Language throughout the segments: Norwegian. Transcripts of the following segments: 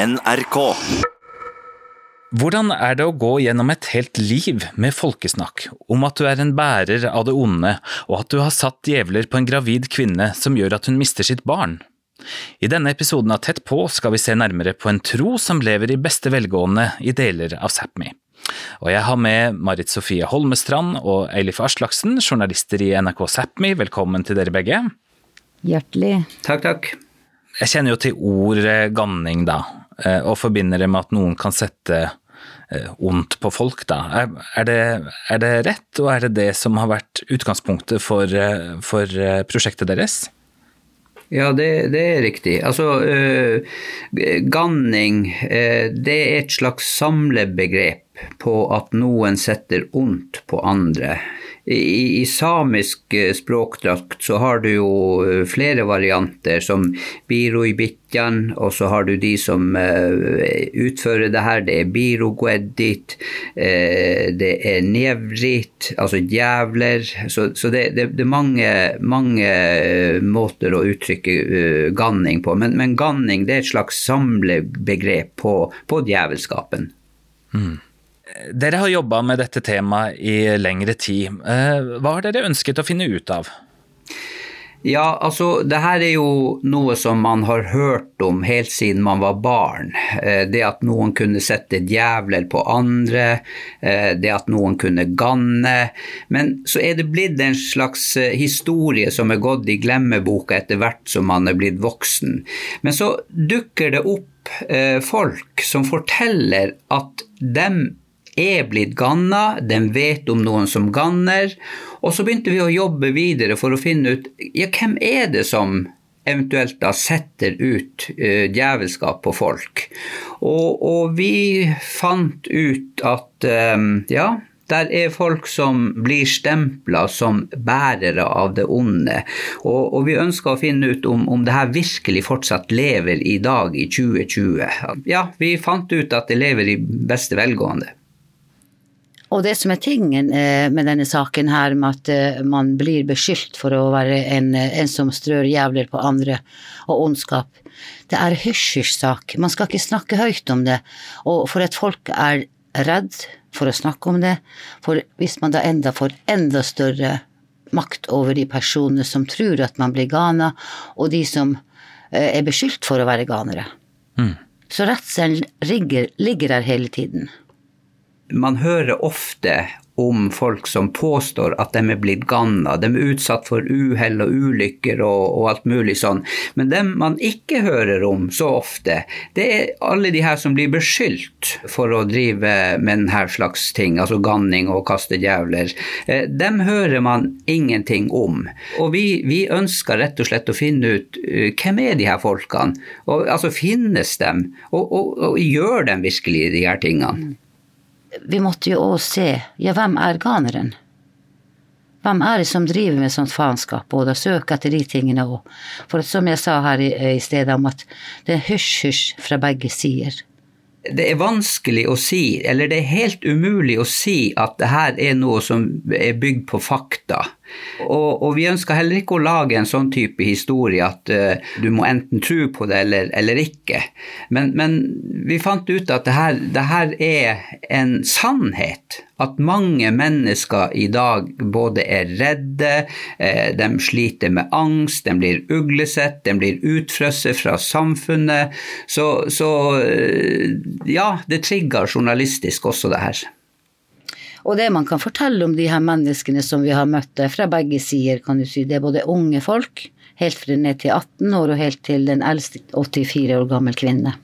NRK. Hvordan er det å gå gjennom et helt liv med folkesnakk om at du er en bærer av det onde, og at du har satt djevler på en gravid kvinne som gjør at hun mister sitt barn? I denne episoden av Tett på skal vi se nærmere på en tro som lever i beste velgående i deler av Sápmi. Og jeg har med Marit Sofie Holmestrand og Eilif Aslaksen, journalister i NRK Sápmi. Velkommen til dere begge. Hjertelig. Takk, takk. Jeg kjenner jo til ordet ganning, da, og forbinder det med at noen kan sette eh, ondt på folk, da. Er, er, det, er det rett, og er det det som har vært utgangspunktet for, eh, for prosjektet deres? Ja, det, det, er riktig. Altså, uh, ganning uh, det er et slags samlebegrep på at noen setter ondt på andre. I, i samisk språkdrakt så har du jo flere varianter, som biroibitjan, og så har du de som uh, utfører det her. Det er birogueddit, uh, det er nevrit, altså djevler. Så, så det, det, det, er mange, mange måter å uttrykke ganning på. Men, men, ganning det er et slags samlebegrep på, på djevelskapen. Mm. Dere har jobba med dette temaet i lengre tid. Hva har dere ønsket å finne ut av? Ja, altså det her er jo noe som man har hørt om helt siden man var barn. Det at noen kunne sette djevler på andre, det at noen kunne ganne. Men så er det blitt en slags historie som er gått i glemmeboka etter hvert som man er blitt voksen. Men så dukker det opp folk som forteller at dem er blitt ganna, den vet om noen som ganner. Og så begynte vi å jobbe videre for å finne ut ja, hvem er det som eventuelt da setter ut uh, djevelskap på folk. Og, og, vi fant ut at um, ja, der er folk som blir stempla som bærere av det onde. Og, og vi ønska å finne ut om, om det her virkelig fortsatt lever i dag, i 2020. Ja, vi fant ut at det lever i beste velgående. Og det som er tingen eh, med denne saken her, med at eh, man blir beskyldt for å være en, eh, en som strør jævler på andre, og ondskap, det er hysj-hysj-sak. Man skal ikke snakke høyt om det. Og for at folk er redd for å snakke om det, for hvis man da enda får enda større makt over de personene som tror at man blir gana, og de som er beskyldt for å være ganere. Mm. Så redselen ligger, ligger der hele tiden man hører ofte om folk som påstår at de er blitt ganna, de er utsatt for uhell og ulykker og, og, alt mulig sånn. Men dem man ikke hører om så ofte, det er alle de her som blir beskyldt for å drive med denne slags ting, altså ganning og kaste djevler. Eh, dem hører man ingenting om. Og vi, vi ønsker rett og slett å finne ut uh, hvem er de her folkene? Og, altså finnes dem? Og, og, og gjør de virkelig de her tingene? Vi måtte jo òg se, ja, hvem er ganeren? Hvem er det som driver med sånt faenskap, og da søke etter de tingene òg? For som jeg sa her i, i stedet om at det er hysj-hysj fra begge sider det er vanskelig å si, eller det er helt umulig å si at det her er noe som er bygd på fakta. Og, og vi ønsker heller ikke å lage en sånn type historie at uh, du må enten tro på det eller, eller ikke. Men, men, vi fant ut at det her, det her er en sannhet at mange mennesker i dag både er redde, eh, de sliter med angst, de blir uglesett, de blir utfrosset fra samfunnet. Så, så eh, ja, det trigger journalistisk også, det her. Og det man kan fortelle om de her menneskene som vi har møtt fra begge sider, kan du si, det er både unge folk, helt fra ned til 18 år og helt til den eldste 84 år gammel kvinne.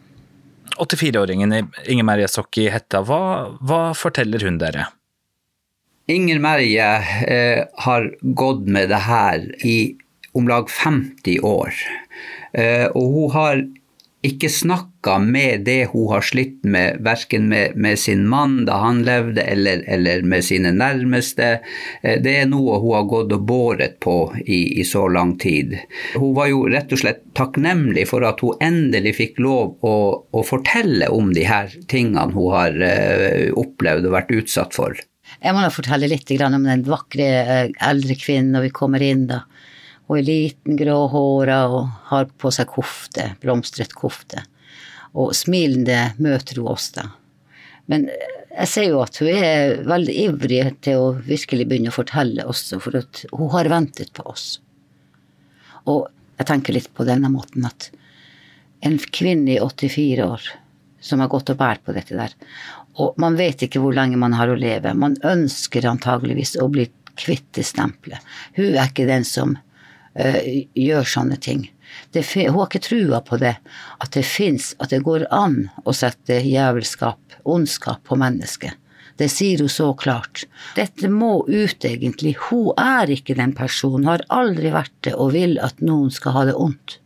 84-åringen Inger Merje Sokki Hetta, hva, hva, forteller hun dere? Inger Merje eh, har gått med det her i om lag 50 år. Eh, og hun har ikke snakka med det hun har slitt med, verken med, med, sin mann da han levde, eller, eller, med sine nærmeste. Eh, det er noe hun har gått og båret på i, i, så lang tid. Hun var jo rett og slett takknemlig for at hun endelig fikk lov å, å fortelle om de her tingene hun har uh, opplevd og vært utsatt for. Jeg må da fortelle litt om den vakre eh, eldre kvinnen når vi kommer inn. da. Hun er liten, gråhåra og har på seg kofte, blomstret kofte. Og smilende møter hun oss da. Men jeg ser jo at hun er veldig ivrig til å virkelig begynne å fortelle også, for hun har ventet på oss. Og jeg tenker litt på denne måten at en kvinne i 84 år som har gått og båret på dette der, og man vet ikke hvor lenge man har å leve, man ønsker antageligvis å bli kvitt det stempelet. Hun er ikke den som gjør sånne ting. Det, hun har ikke trua på det, at det fins, at det går an å sette jævelskap, ondskap, på mennesket. Det sier hun så klart. Dette må ut, egentlig. Hun er ikke den personen, har aldri vært det, og vil at noen skal ha det ondt.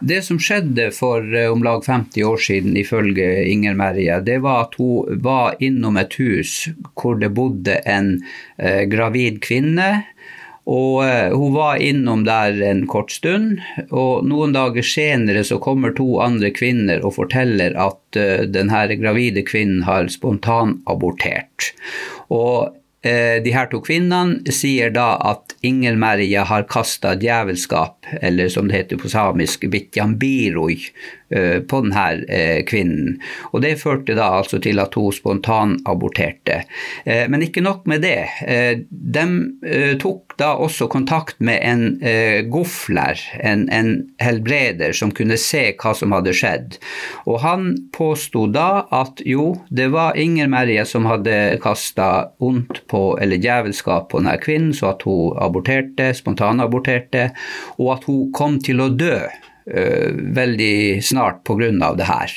Det som skjedde for eh, om lag 50 år siden, ifølge Inger Merje, det var at hun var innom et hus hvor det bodde en eh, gravid kvinne og eh, hun var innom der en kort stund, og noen dager senere så kommer to andre kvinner og forteller at uh, denne gravide kvinnen har spontanabortert. Og uh, de her to kvinnene sier da at Inger Merja har kasta djevelskap, eller som det heter på samisk, bitjambiroj, Eh, på denne eh, kvinnen. Og Det førte da altså til at hun spontanaborterte. Eh, men ikke nok med det. De tok da også kontakt med en gofler, en, en helbreder, som kunne se hva som hadde skjedd. Og Han påsto da at jo, det var Inger Merje som hadde kasta ondt på, eller djevelskap på denne kvinnen, så at hun aborterte, spontanaborterte, og at hun kom til å dø Eh, veldig snart pga. det her.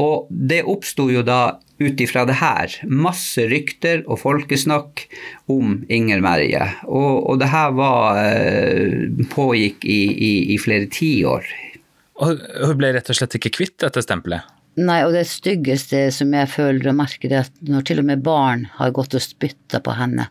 Og det oppsto jo da ut ifra det her masse rykter og folkesnakk om Inger Merje. Og, og det her var, eh, pågikk i, i, i flere tiår. Og hun ble rett og slett ikke kvitt dette stempelet? Nei, og det styggeste som jeg føler og merker, er at når til og med barn har gått og spytta på henne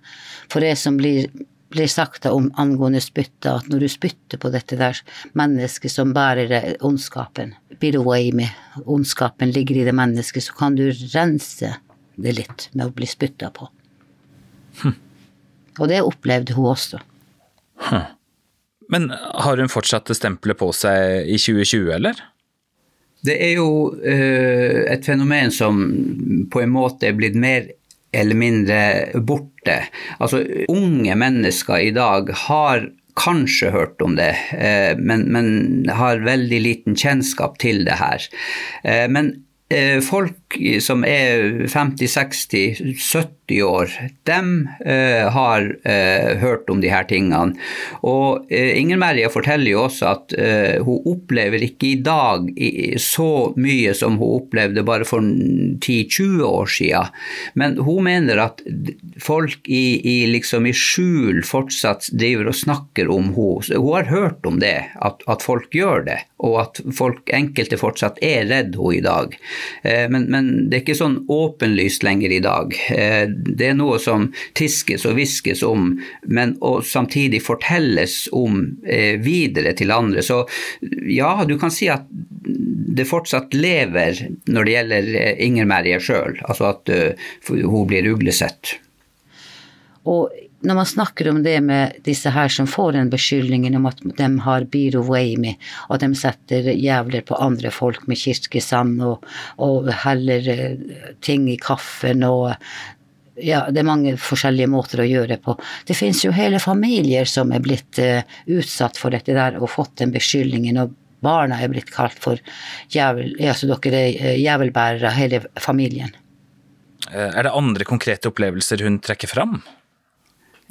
For det som blir blir sagt om angående spytta, at når du spytter på dette der mennesket som bærer ondskapen, birowaimi, ondskapen ligger i det mennesket, så kan du rense det litt med å bli spytta på. Hm. Og det opplevde hun også. Hm. Men har hun fortsatt det stempelet på seg i 2020, eller? Det er jo eh, et fenomen som på en måte er blitt mer eller mindre borte. Altså, unge mennesker i dag har kanskje hørt om det, eh, men, men har veldig liten kjennskap til det her. Eh, men eh, folk som er 50-60-70 40 år, de eh, har eh, hørt om de her tingene. Og eh, Inger Merja forteller jo også at eh, hun opplever ikke i dag så mye som hun opplevde bare for 10-20 år siden. Men hun mener at folk i, i, liksom i skjul fortsatt driver og snakker om henne. Hun har hørt om det, at, at folk gjør det, og at folk, enkelte fortsatt er redd henne i dag. Eh, men, men, det er ikke sånn åpenlyst lenger i dag. Eh, det er noe som tiskes og hviskes om, men og samtidig fortelles om eh, videre til andre. Så ja, du kan si at det fortsatt lever når det gjelder eh, Inger Merje sjøl, altså at uh, hun blir uglesett. Og når man snakker om det med disse her som får den beskyldningen om at de har Biro Wayme, og de setter jævler på andre folk med kirkesand og, og heller ting i kaffen og ja, det er mange forskjellige måter å gjøre det på. Det finnes jo hele familier som er blitt uh, utsatt for dette der og fått den beskyldningen, og barna er blitt kalt for jævel, ja, så dere er uh, jævelbærere, hele familien. Eh, er det andre konkrete opplevelser hun trekker fram?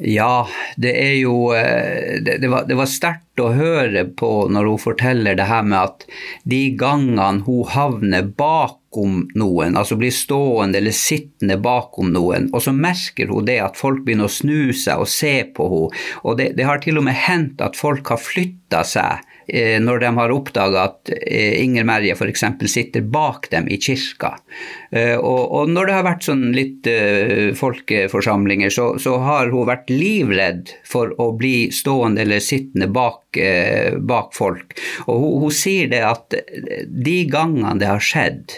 Ja, det er jo Det, det var, det var sterkt å høre på når hun forteller det her med at de gangene hun havner bak bakom noen, altså blir stående eller sittende bakom noen, og så merker hun det at folk begynner å snu seg og se på henne. Og det, det har til og med hendt at folk har flytta seg når de har oppdaga at eh, Inger Merje f.eks. sitter bak dem i kirka. Eh, og, når det har vært sånn litt folkeforsamlinger, så, har hun vært livredd for å bli stående eller sittende bak, bak folk. Og hun, sier det at de gangene det har skjedd,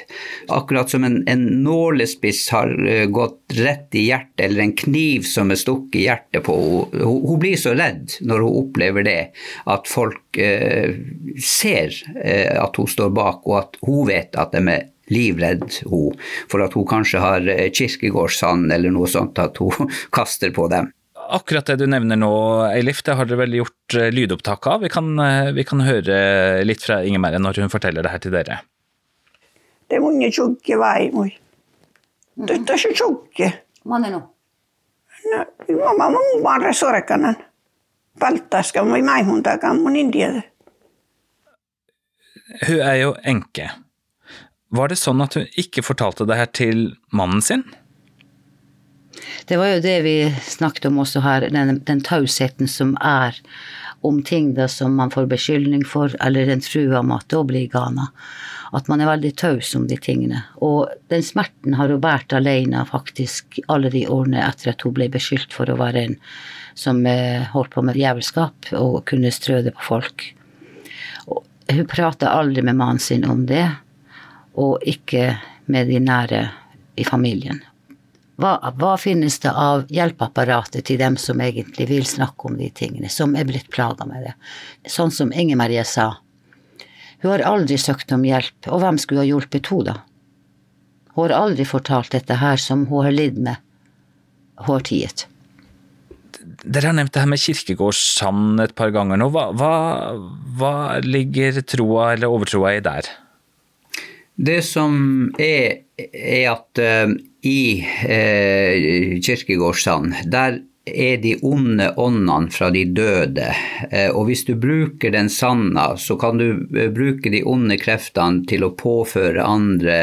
Akkurat som en, en nålespiss har gått rett i hjertet, eller en kniv som er stukket i hjertet på henne. Hun, blir så redd når hun opplever det, at folk eh, ser eh, at hun står bak, og at hun vet at de er livredd hun, for at hun kanskje har eh, kirkegårdssand eller noe sånt at hun kaster på dem. Akkurat det du nevner nå, Eilif, det har dere vel gjort eh, lydopptak av. Vi kan, vi kan høre litt fra Inger Merre når hun forteller det her til dere. Det er mange tjukke vei, mor. Dette er ikke tjukke. Man er nå. Mamma sorkanan. Paltaska moi mai mun takan mun indiada. Hun er jo enke. Var det sånn at hun ikke fortalte det her til mannen sin? Det var jo det vi snakket om også her, den, den tausheten som er om ting da som man får beskyldning for, eller en trua om at da blir gana. At man er veldig taus om de tingene. Og den smerten har hun båret alene faktisk alle de årene etter at hun ble beskyldt for å være en som eh, holdt på med djevelskap og kunne strø det på folk. Hun prater aldri med mannen sin om det, og ikke med de nære i familien. Hva, hva, finnes det av hjelpeapparatet til dem som egentlig vil snakke om de tingene, som er blitt plaga med det? Sånn som Inger Marie sa. Hun har aldri søkt om hjelp, og hvem skulle ha hjulpet henne, da? Hun har aldri fortalt dette her som hun har lidd med. Hun har tiet. Dere har nevnt det her med kirkegårdssand et par ganger nå. Hva, hva, hva ligger troa eller overtroa i der? Det som er, er at uh, i uh, kirkegårdssand, der er de onde åndene fra de døde. Eh, og hvis du bruker den sanna, så kan du eh, bruke de onde kreftene til å påføre andre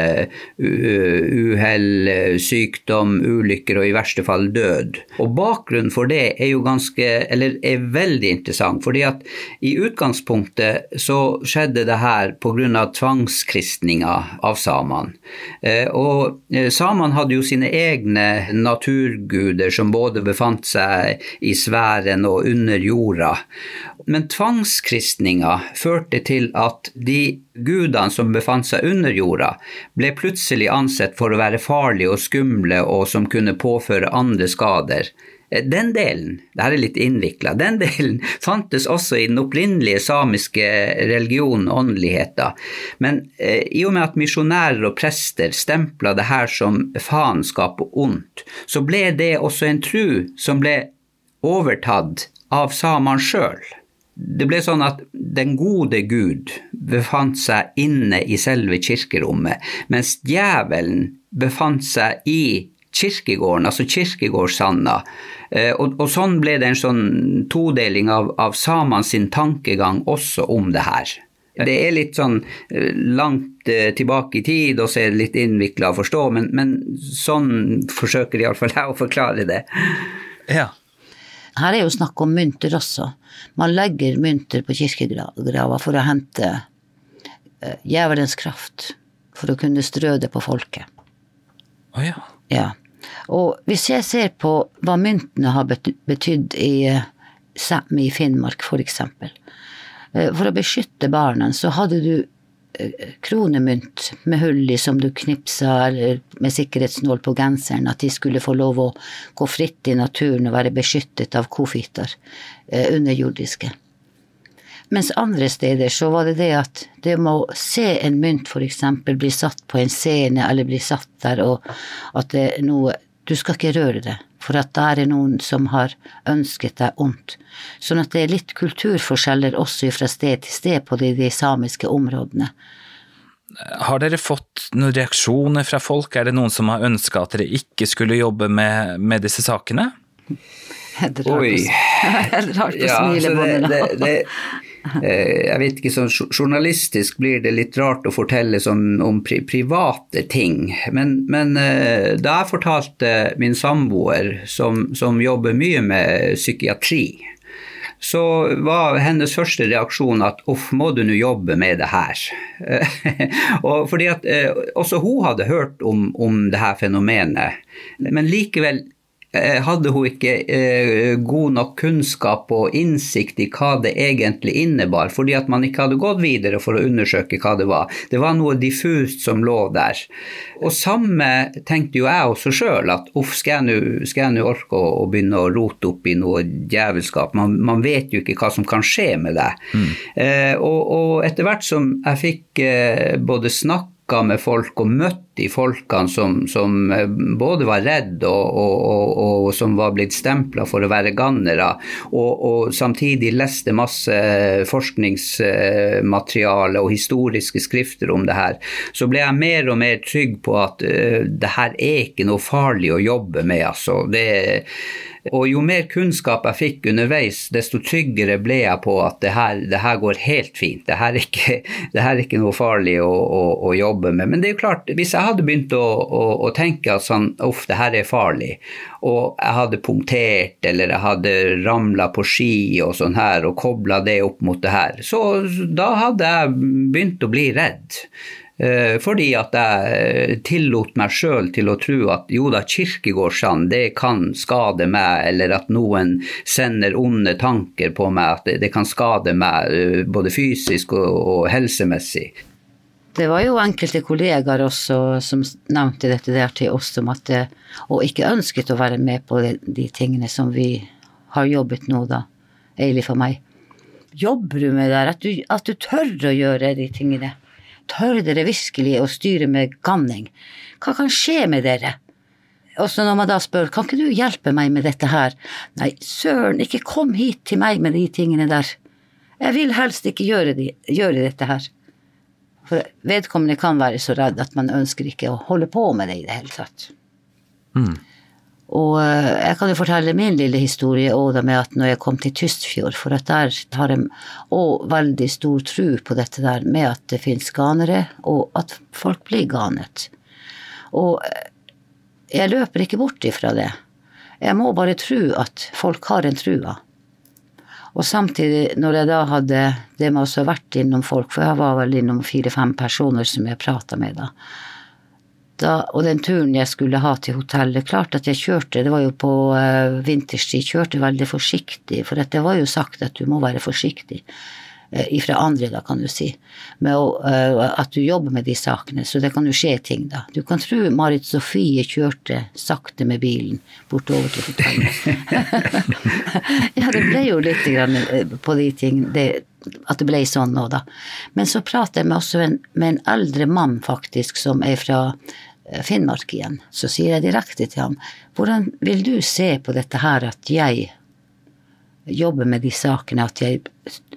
uhell, sykdom, ulykker og i verste fall død. Og bakgrunnen for det er jo ganske, eller er veldig interessant. fordi at i utgangspunktet så skjedde det her pga. tvangskristninga av samene. Eh, og samene hadde jo sine egne naturguder som både befant seg i sfæren og under jorda. Men tvangskristninga førte til at de gudene som befant seg under jorda, ble plutselig ansett for å være farlige og skumle og som kunne påføre andre skader. Den delen, det her er litt innvikla, den delen fantes også i den opprinnelige samiske religionen og åndeligheten. Men eh, i og med at misjonærer og prester stempla det her som faenskap og ondt, så ble det også en tru som ble overtatt av samene sjøl. Det ble sånn at den gode Gud befant seg inne i selve kirkerommet, mens djevelen befant seg i kirkegården, altså kirkegårdssanda. Eh, og, og, sånn ble det en sånn todeling av, av samene tankegang også om det her. Det er litt sånn eh, langt eh, tilbake i tid, og så er det litt innvikla å forstå, men, men sånn forsøker iallfall jeg å forklare det. Ja. Her er jo snakk om mynter også. Man legger mynter på kirkegrava for å hente djevelens kraft, for å kunne strø det på folket. Å oh, ja. Ja. Og hvis jeg ser på hva myntene har betydd i eh, Sápmi i Finnmark, for eksempel. Eh, for å beskytte barna, så hadde du eh, kronemynt med hull i som du knipsa med sikkerhetsnål på genseren, at de skulle få lov å gå fritt i naturen og være beskyttet av kofiter, underjordiske. Mens andre steder så var det det at det må se en mynt f.eks. bli satt på en scene eller bli satt der, og at det er noe Du skal ikke røre det, for at der er noen som har ønsket deg ondt. Sånn at det er litt kulturforskjeller også fra sted til sted på de, de samiske områdene. Har dere fått noen reaksjoner fra folk? Er det noen som har ønska at dere ikke skulle jobbe med, med disse sakene? Det er rart å, smile på det, Eh, jeg vet ikke, sånn Journalistisk blir det litt rart å fortelle sånn om pri private ting. Men, men eh, da jeg fortalte min samboer, som, som, jobber mye med psykiatri, så var hennes første reaksjon at uff, må du nå jobbe med det her? og fordi at eh, Også hun hadde hørt om, om det her fenomenet, men likevel eh, hadde hun ikke eh, god nok kunnskap og innsikt i hva det egentlig innebar, fordi at man ikke hadde gått videre for å undersøke hva det var. Det var noe diffust som lå der. Og samme tenkte jo jeg også sjøl, at uff, skal jeg nå orke å, å, begynne å rote opp i noe djevelskap? Man, man, vet jo ikke hva som kan skje med deg. Mm. Eh, og, og, etter hvert som jeg fikk eh, både snakk snakka med folk og møtt de folkene som, som eh, både var redd og, og, og, og, som var blitt stempla for å være gannere, og, samtidig leste masse forskningsmateriale og historiske skrifter om det her, så ble jeg mer og mer trygg på at uh, det her er ikke noe farlig å jobbe med. Altså. Det og jo mer kunnskap jeg fikk underveis, desto tryggere ble jeg på at det her, det her går helt fint. Det her, er ikke, det her er ikke noe farlig å, å, å, jobbe med. Men det er jo klart, hvis jeg hadde begynt å, å, å tenke at sånn, uff, det her er farlig, og jeg hadde punktert eller jeg hadde ramla på ski og sånn her, og kobla det opp mot det her, så da hadde jeg begynt å bli redd. Eh, fordi at jeg tillot meg sjøl til å tro at jo da, kirkegårdsand det kan skade meg, eller at noen sender onde tanker på meg, at det, kan skade meg eh, både fysisk og, og helsemessig. Det var jo enkelte kollegaer også som nevnte dette der til oss om at det, og ikke ønsket å være med på de, de tingene som vi har jobbet nå, da. eilig for meg. Jobber du med det her? At at du tør å gjøre de tingene? Tør dere virkelig å styre med ganning? Hva kan skje med dere? Og så når man da spør, kan ikke du hjelpe meg med dette her? Nei, søren, ikke kom hit til meg med de tingene der. Jeg vil helst ikke gjøre, de, gjøre dette her. For vedkommende kan være så redd at man ønsker ikke å holde på med det i det hele tatt. Mm. Og eh, jeg kan jo fortelle min lille historie òg med at når jeg kom til Tystfjord, for at der har jeg òg veldig stor tro på dette der med at det fins ganere, og at folk blir ganet. Og eh, jeg løper ikke bort ifra det. Jeg må bare tro at folk har en trua. Og samtidig, når jeg da hadde det med å ha vært innom folk, for jeg var vel innom fire-fem personer som jeg prata med da, da, og den turen jeg skulle ha til hotellet, klart at jeg kjørte, det var jo på uh, vinterstid, kjørte veldig forsiktig, for det var jo sagt at du må være forsiktig. Uh, ifra andre, da, kan du si. Med å, uh, at du jobber med de sakene. Så det kan jo skje ting, da. Du kan tro Marit Sofie kjørte sakte med bilen bortover til hotellet. ja, det ble jo litt grann på de ting det, at det ble sånn nå, da. Men så prater jeg med også en, med en eldre mann, faktisk, som er fra Eh, Finnmark igjen, så sier jeg direkte til ham hvordan vil du se på dette her at jeg jobber med de sakene, at jeg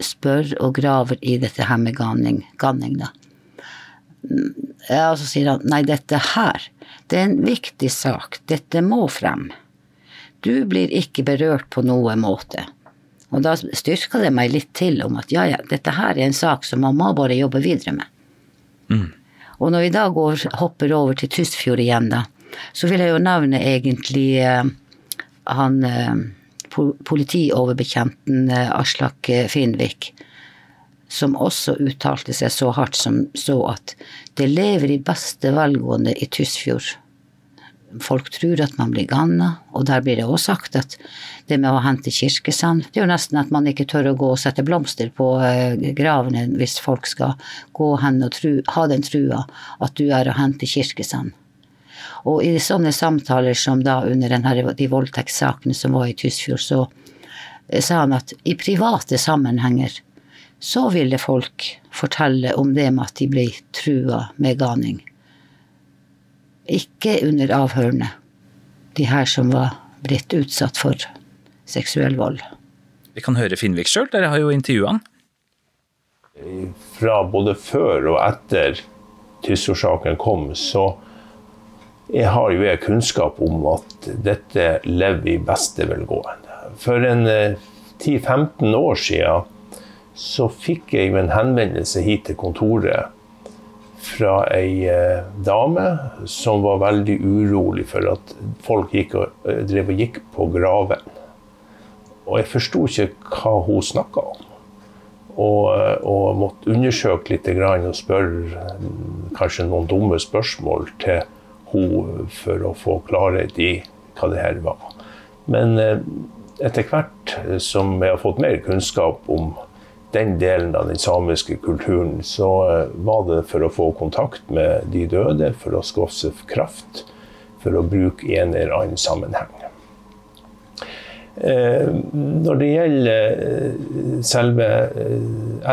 spør og graver i dette her med ganning, ganning da. Ja, så sier han nei, dette her, det er en viktig sak, dette må frem. Du blir ikke berørt på noen måte. Og da styrka det meg litt til om at ja, ja, dette her er en sak som man må bare jobbe videre med. Mm. Og når vi da går, hopper over til Tysfjord igjen, da, så vil jeg jo nevne egentlig eh, han eh, politioverbetjenten eh, Aslak eh, Finnvik, som også uttalte seg så hardt som så at det lever i beste velgående i Tysfjord folk tror at man blir ganna, og der blir det også sagt at det med å hente kirkesand Det er jo nesten at man ikke tør å gå og sette blomster på eh, gravene hvis folk skal gå hen og tru, ha den trua at du er å hente kirkesand. Og i sånne samtaler som da under denne, de voldtektssakene som var i Tysfjord, så eh, sa han at i private sammenhenger så ville folk fortelle om det med at de ble trua med ganing. Ikke under avhørene. De her som var blitt utsatt for seksuell vold. Vi kan høre Finnvik sjøl, dere har jo intervjua han. Fra både før og etter Tysfjordsaken kom, så jeg har jo jeg kunnskap om at dette lever i beste velgående. For en 10-15 eh, år siden så fikk jeg en henvendelse hit til kontoret fra ei eh, dame som var veldig urolig for at folk gikk og, eh, drev og gikk på graven. Og jeg forsto ikke hva hun snakka om. Og, og, måtte undersøke litt og spørre kanskje noen dumme spørsmål til hun for å få klarhet i hva det her var. Men eh, etter hvert som jeg har fått mer kunnskap om den delen av den samiske kulturen, så eh, var det for å få kontakt med de døde, for å skaffe kraft, for å bruke en eller annen sammenheng. Eh, når det gjelder selve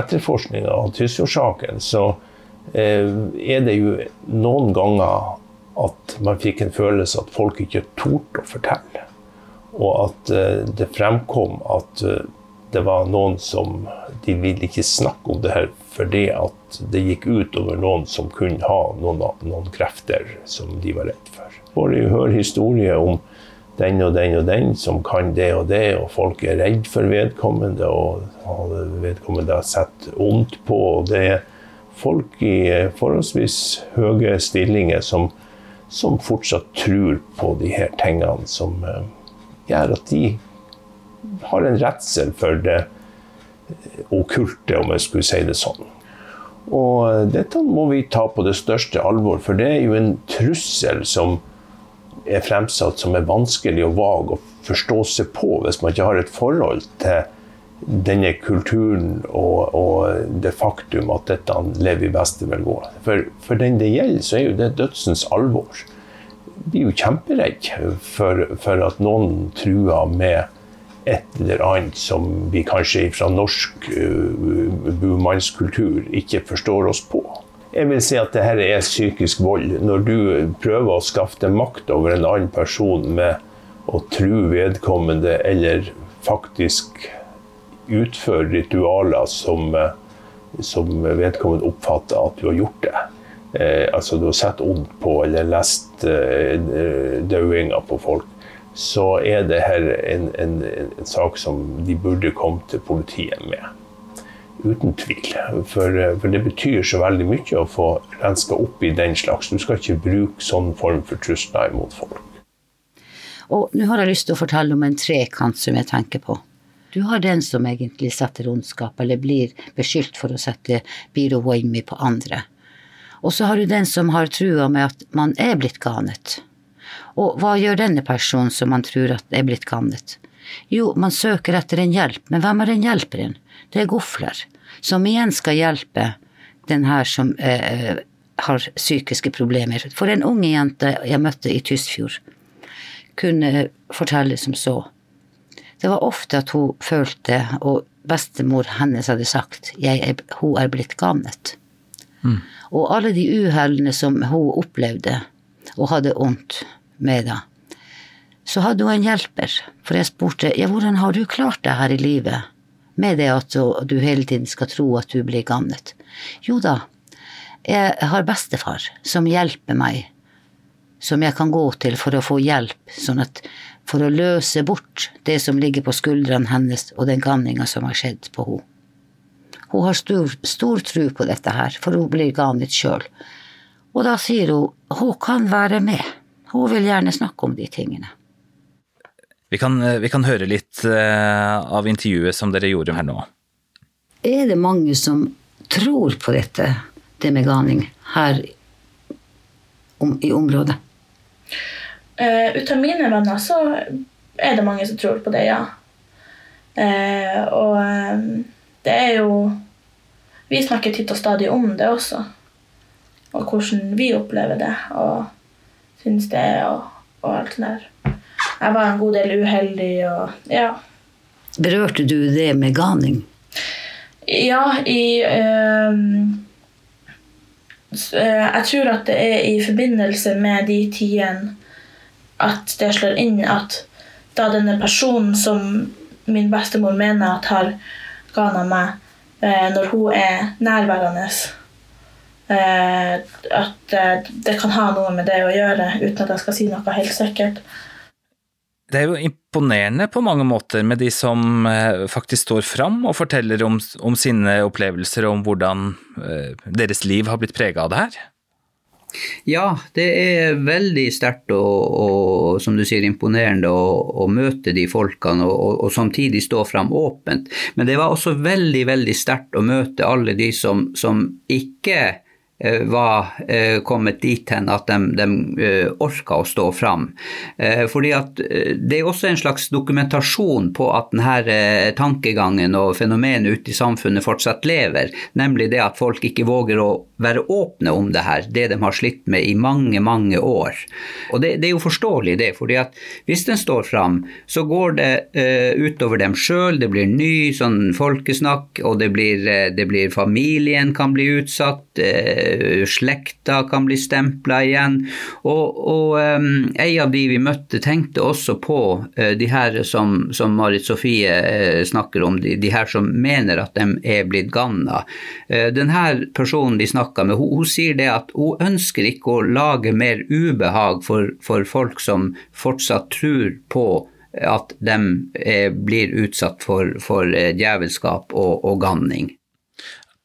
etterforskninga av Tysfjordsaken, så er det jo noen ganger at man fikk en følelse at folk ikke torde å fortelle. Og at det fremkom at det var noen som De ville ikke snakke om det her fordi at det gikk ut over noen som kunne ha noen, noen krefter som de var redd for. Får de høre historier om den og den og den som kan det og det, og folk er redd for vedkommende, og vedkommende har sett ondt på. og Det er folk i forholdsvis høye stillinger som, som fortsatt tror på de her tingene, som uh, gjør at de har en redsel for det okkulte, om jeg skulle si det sånn. Og dette må vi ta på det største alvor, for det er jo en trussel som er fremsatt som er vanskelig og vag å forstå seg på hvis man ikke har et forhold til denne kulturen og, og det faktum at dette lever i beste velgående. For, for den det gjelder, så er jo det dødsens alvor. Blir jo kjemperedd for, for at noen truer med et eller annet som vi kanskje fra norsk uh, bumannskultur ikke forstår oss på. Jeg vil si at dette er psykisk vold. Når du prøver å skaffe makt over en annen person med å true vedkommende, eller faktisk utføre ritualer som, uh, som vedkommende oppfatter at du har gjort det. Eh, altså du har sett ondt på eller lest eh, dauinga på folk så er det her en, en, en, sak som de burde komme til politiet med. Uten tvil. For, for, det betyr så veldig mye å få renska opp i den slags. Du skal ikke bruke sånn form for trusler mot folk. Og nå har jeg lyst til å fortelle om en trekant som jeg tenker på. Du har den som egentlig setter ondskap, eller blir beskyldt for å sette Biro Waimi på andre. Og så har du den som har trua med at man er blitt ganet. Og hva gjør denne personen som man tror at er blitt gannet? Jo, man søker etter en hjelp, men hvem er den hjelperen? Det er gofler, som igjen skal hjelpe den her som eh, har psykiske problemer. For en unge jente jeg møtte i Tysfjord, kunne fortelle som så. Det var ofte at hun følte, og bestemor hennes hadde sagt, er, hun er blitt gannet. Mm. Og alle de uhellene som hun opplevde og hadde vondt, med det. Så hadde hun en hjelper, for jeg spurte ja, hvordan har du klart det her i livet med det at du hele tiden skal tro at du blir gannet. Jo da, jeg har bestefar som hjelper meg, som jeg kan gå til for å få hjelp, sånn at for å løse bort det som ligger på skuldrene hennes og den ganninga som har skjedd på henne. Hun har stor, stor tro på dette her, for hun blir ganet sjøl. Og da sier hun hun kan være med. Hun vil gjerne snakke om de tingene. Vi kan, vi kan høre litt eh, av intervjuet som dere gjorde her nå. Er det mange som tror på dette, det med ganing, her om, i området? Uh, ut av mine venner så er det mange som tror på det, ja. Uh, og um, det er jo Vi snakker titt og stadig om det også. Og hvordan vi opplever det. og syns det, og, og alt sånt der. Jeg var en god del uheldig og ja. Berørte du det med ganing? Ja, i um, Jeg tror at det er i forbindelse med de tidene at det slår inn at da denne personen som min bestemor mener at har gana meg, eh, når hun er nærværende Eh, at eh, det kan ha noe med det å gjøre, uten at jeg skal si noe helt sikkert. Det er jo imponerende på mange måter med de som eh, faktisk står fram og forteller om, om sine opplevelser og om hvordan deres liv har blitt prega av det her. Ja, det er veldig sterkt og, som du sier, imponerende å, møte de folkene og, og, og, samtidig stå fram åpent. Men det var også veldig, veldig sterkt å møte alle de som, som ikke eh, var eh, kommet dit hen at de, de orka å stå fram. Fordi at Det er også en slags dokumentasjon på at denne tankegangen og fenomenet ute i samfunnet fortsatt lever, nemlig det at folk ikke våger å være åpne om det her, det de har slitt med i mange, mange år. Og Det, det er jo forståelig, det. fordi at hvis den står fram, så går det utover dem sjøl, det blir ny sånn folkesnakk, og det blir, det blir familien kan bli utsatt, eh, slekta kan bli stempla igjen. Og, og um, ei av de vi møtte, tenkte også på uh, de her som, som Marit Sofie uh, snakker om, de, de, her som mener at de er blitt ganna. Uh, denne personen de snakka med, hun, hun, sier det at hun ønsker ikke å lage mer ubehag for, for folk som fortsatt tror på at de blir utsatt for, for djevelskap og, og ganning.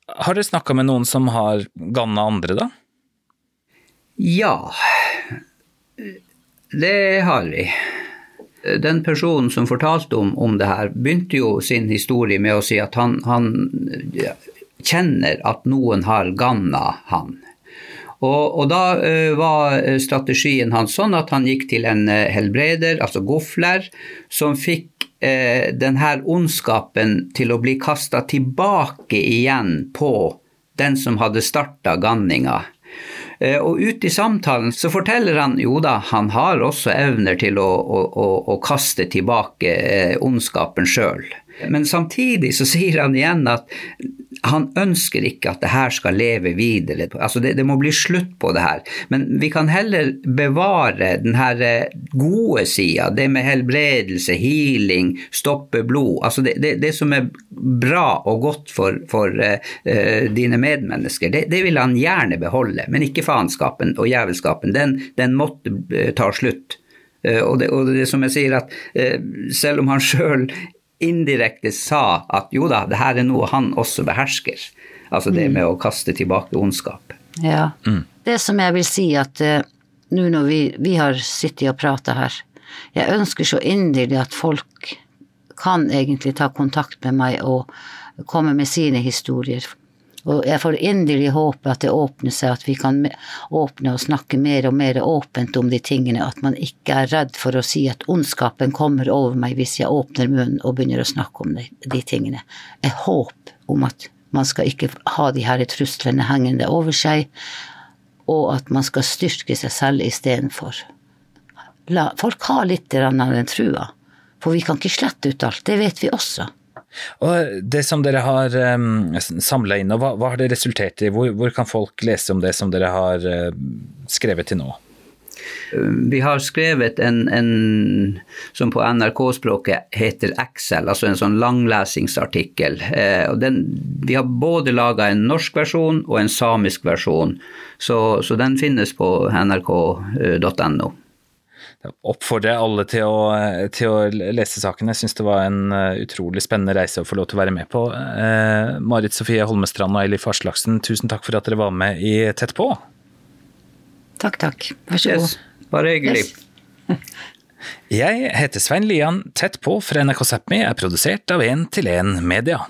Har dere snakka med noen som har ganna andre, da? Ja, det har vi. Den personen som fortalte om, om det her, begynte jo sin historie med å si at han, han kjenner at noen har ganna han. Og, og, da uh, var strategien hans sånn at han gikk til en uh, helbreder, altså gofler, som fikk eh, denne ondskapen til å bli kasta tilbake igjen på den som hadde starta ganninga. Eh, og ute i samtalen så forteller han jo da, han har også evner til å, å, å kaste tilbake eh, ondskapen sjøl. Men samtidig så sier han igjen at han ønsker ikke at det her skal leve videre. Altså det, det, må bli slutt på det her. Men vi kan heller bevare den her eh, gode sida, det med helbredelse, healing, stoppe blod. Altså det, det, det som er bra og godt for, for uh, dine medmennesker, det, vil han gjerne beholde. Men ikke faenskapen og jævelskapen. Den, den måtte ta slutt. Og det, og det, som jeg sier, at selv om han sjøl indirekte sa at jo da, det her er noe han også behersker. Altså det med å kaste tilbake ondskap. Ja. Mm. Det som jeg vil si at uh, nå når vi, vi har sittet og prata her, jeg ønsker så inderlig at folk kan egentlig ta kontakt med meg og komme med sine historier. Og jeg får inderlig håpe at det åpner seg, at vi kan åpne og snakke mer og mer åpent om de tingene. At man ikke er redd for å si at ondskapen kommer over meg hvis jeg åpner munnen og begynner å snakke om de, de tingene. Et håp om at man skal ikke ha de her truslene hengende over seg, og at man skal styrke seg selv istedenfor. Folk har litt av den trua, for vi kan ikke slette ut alt, det vet vi også. Og Det som dere har um, samla inn, hva, hva, har det resultert i? Hvor, hvor, kan folk lese om det som dere har uh, skrevet til nå? Vi har skrevet en, en som på NRK-språket heter Excel, altså en sånn langlesingsartikkel. Eh, den, vi har både laga en norsk versjon og en samisk versjon, så, så den finnes på nrk.no oppfordrer alle til å, til å lese saken. Jeg syns det var en uh, utrolig spennende reise å få lov til å være med på. Eh, Marit Sofie Holmestrand og Eilif Aslaksen, tusen takk for at dere var med i Tett på. Takk, takk. Vær så god. Yes, bare hyggelig. Yes. Jeg heter Svein Lian. Tett på fra NRK Sápmi er produsert av 1 til 1 Media.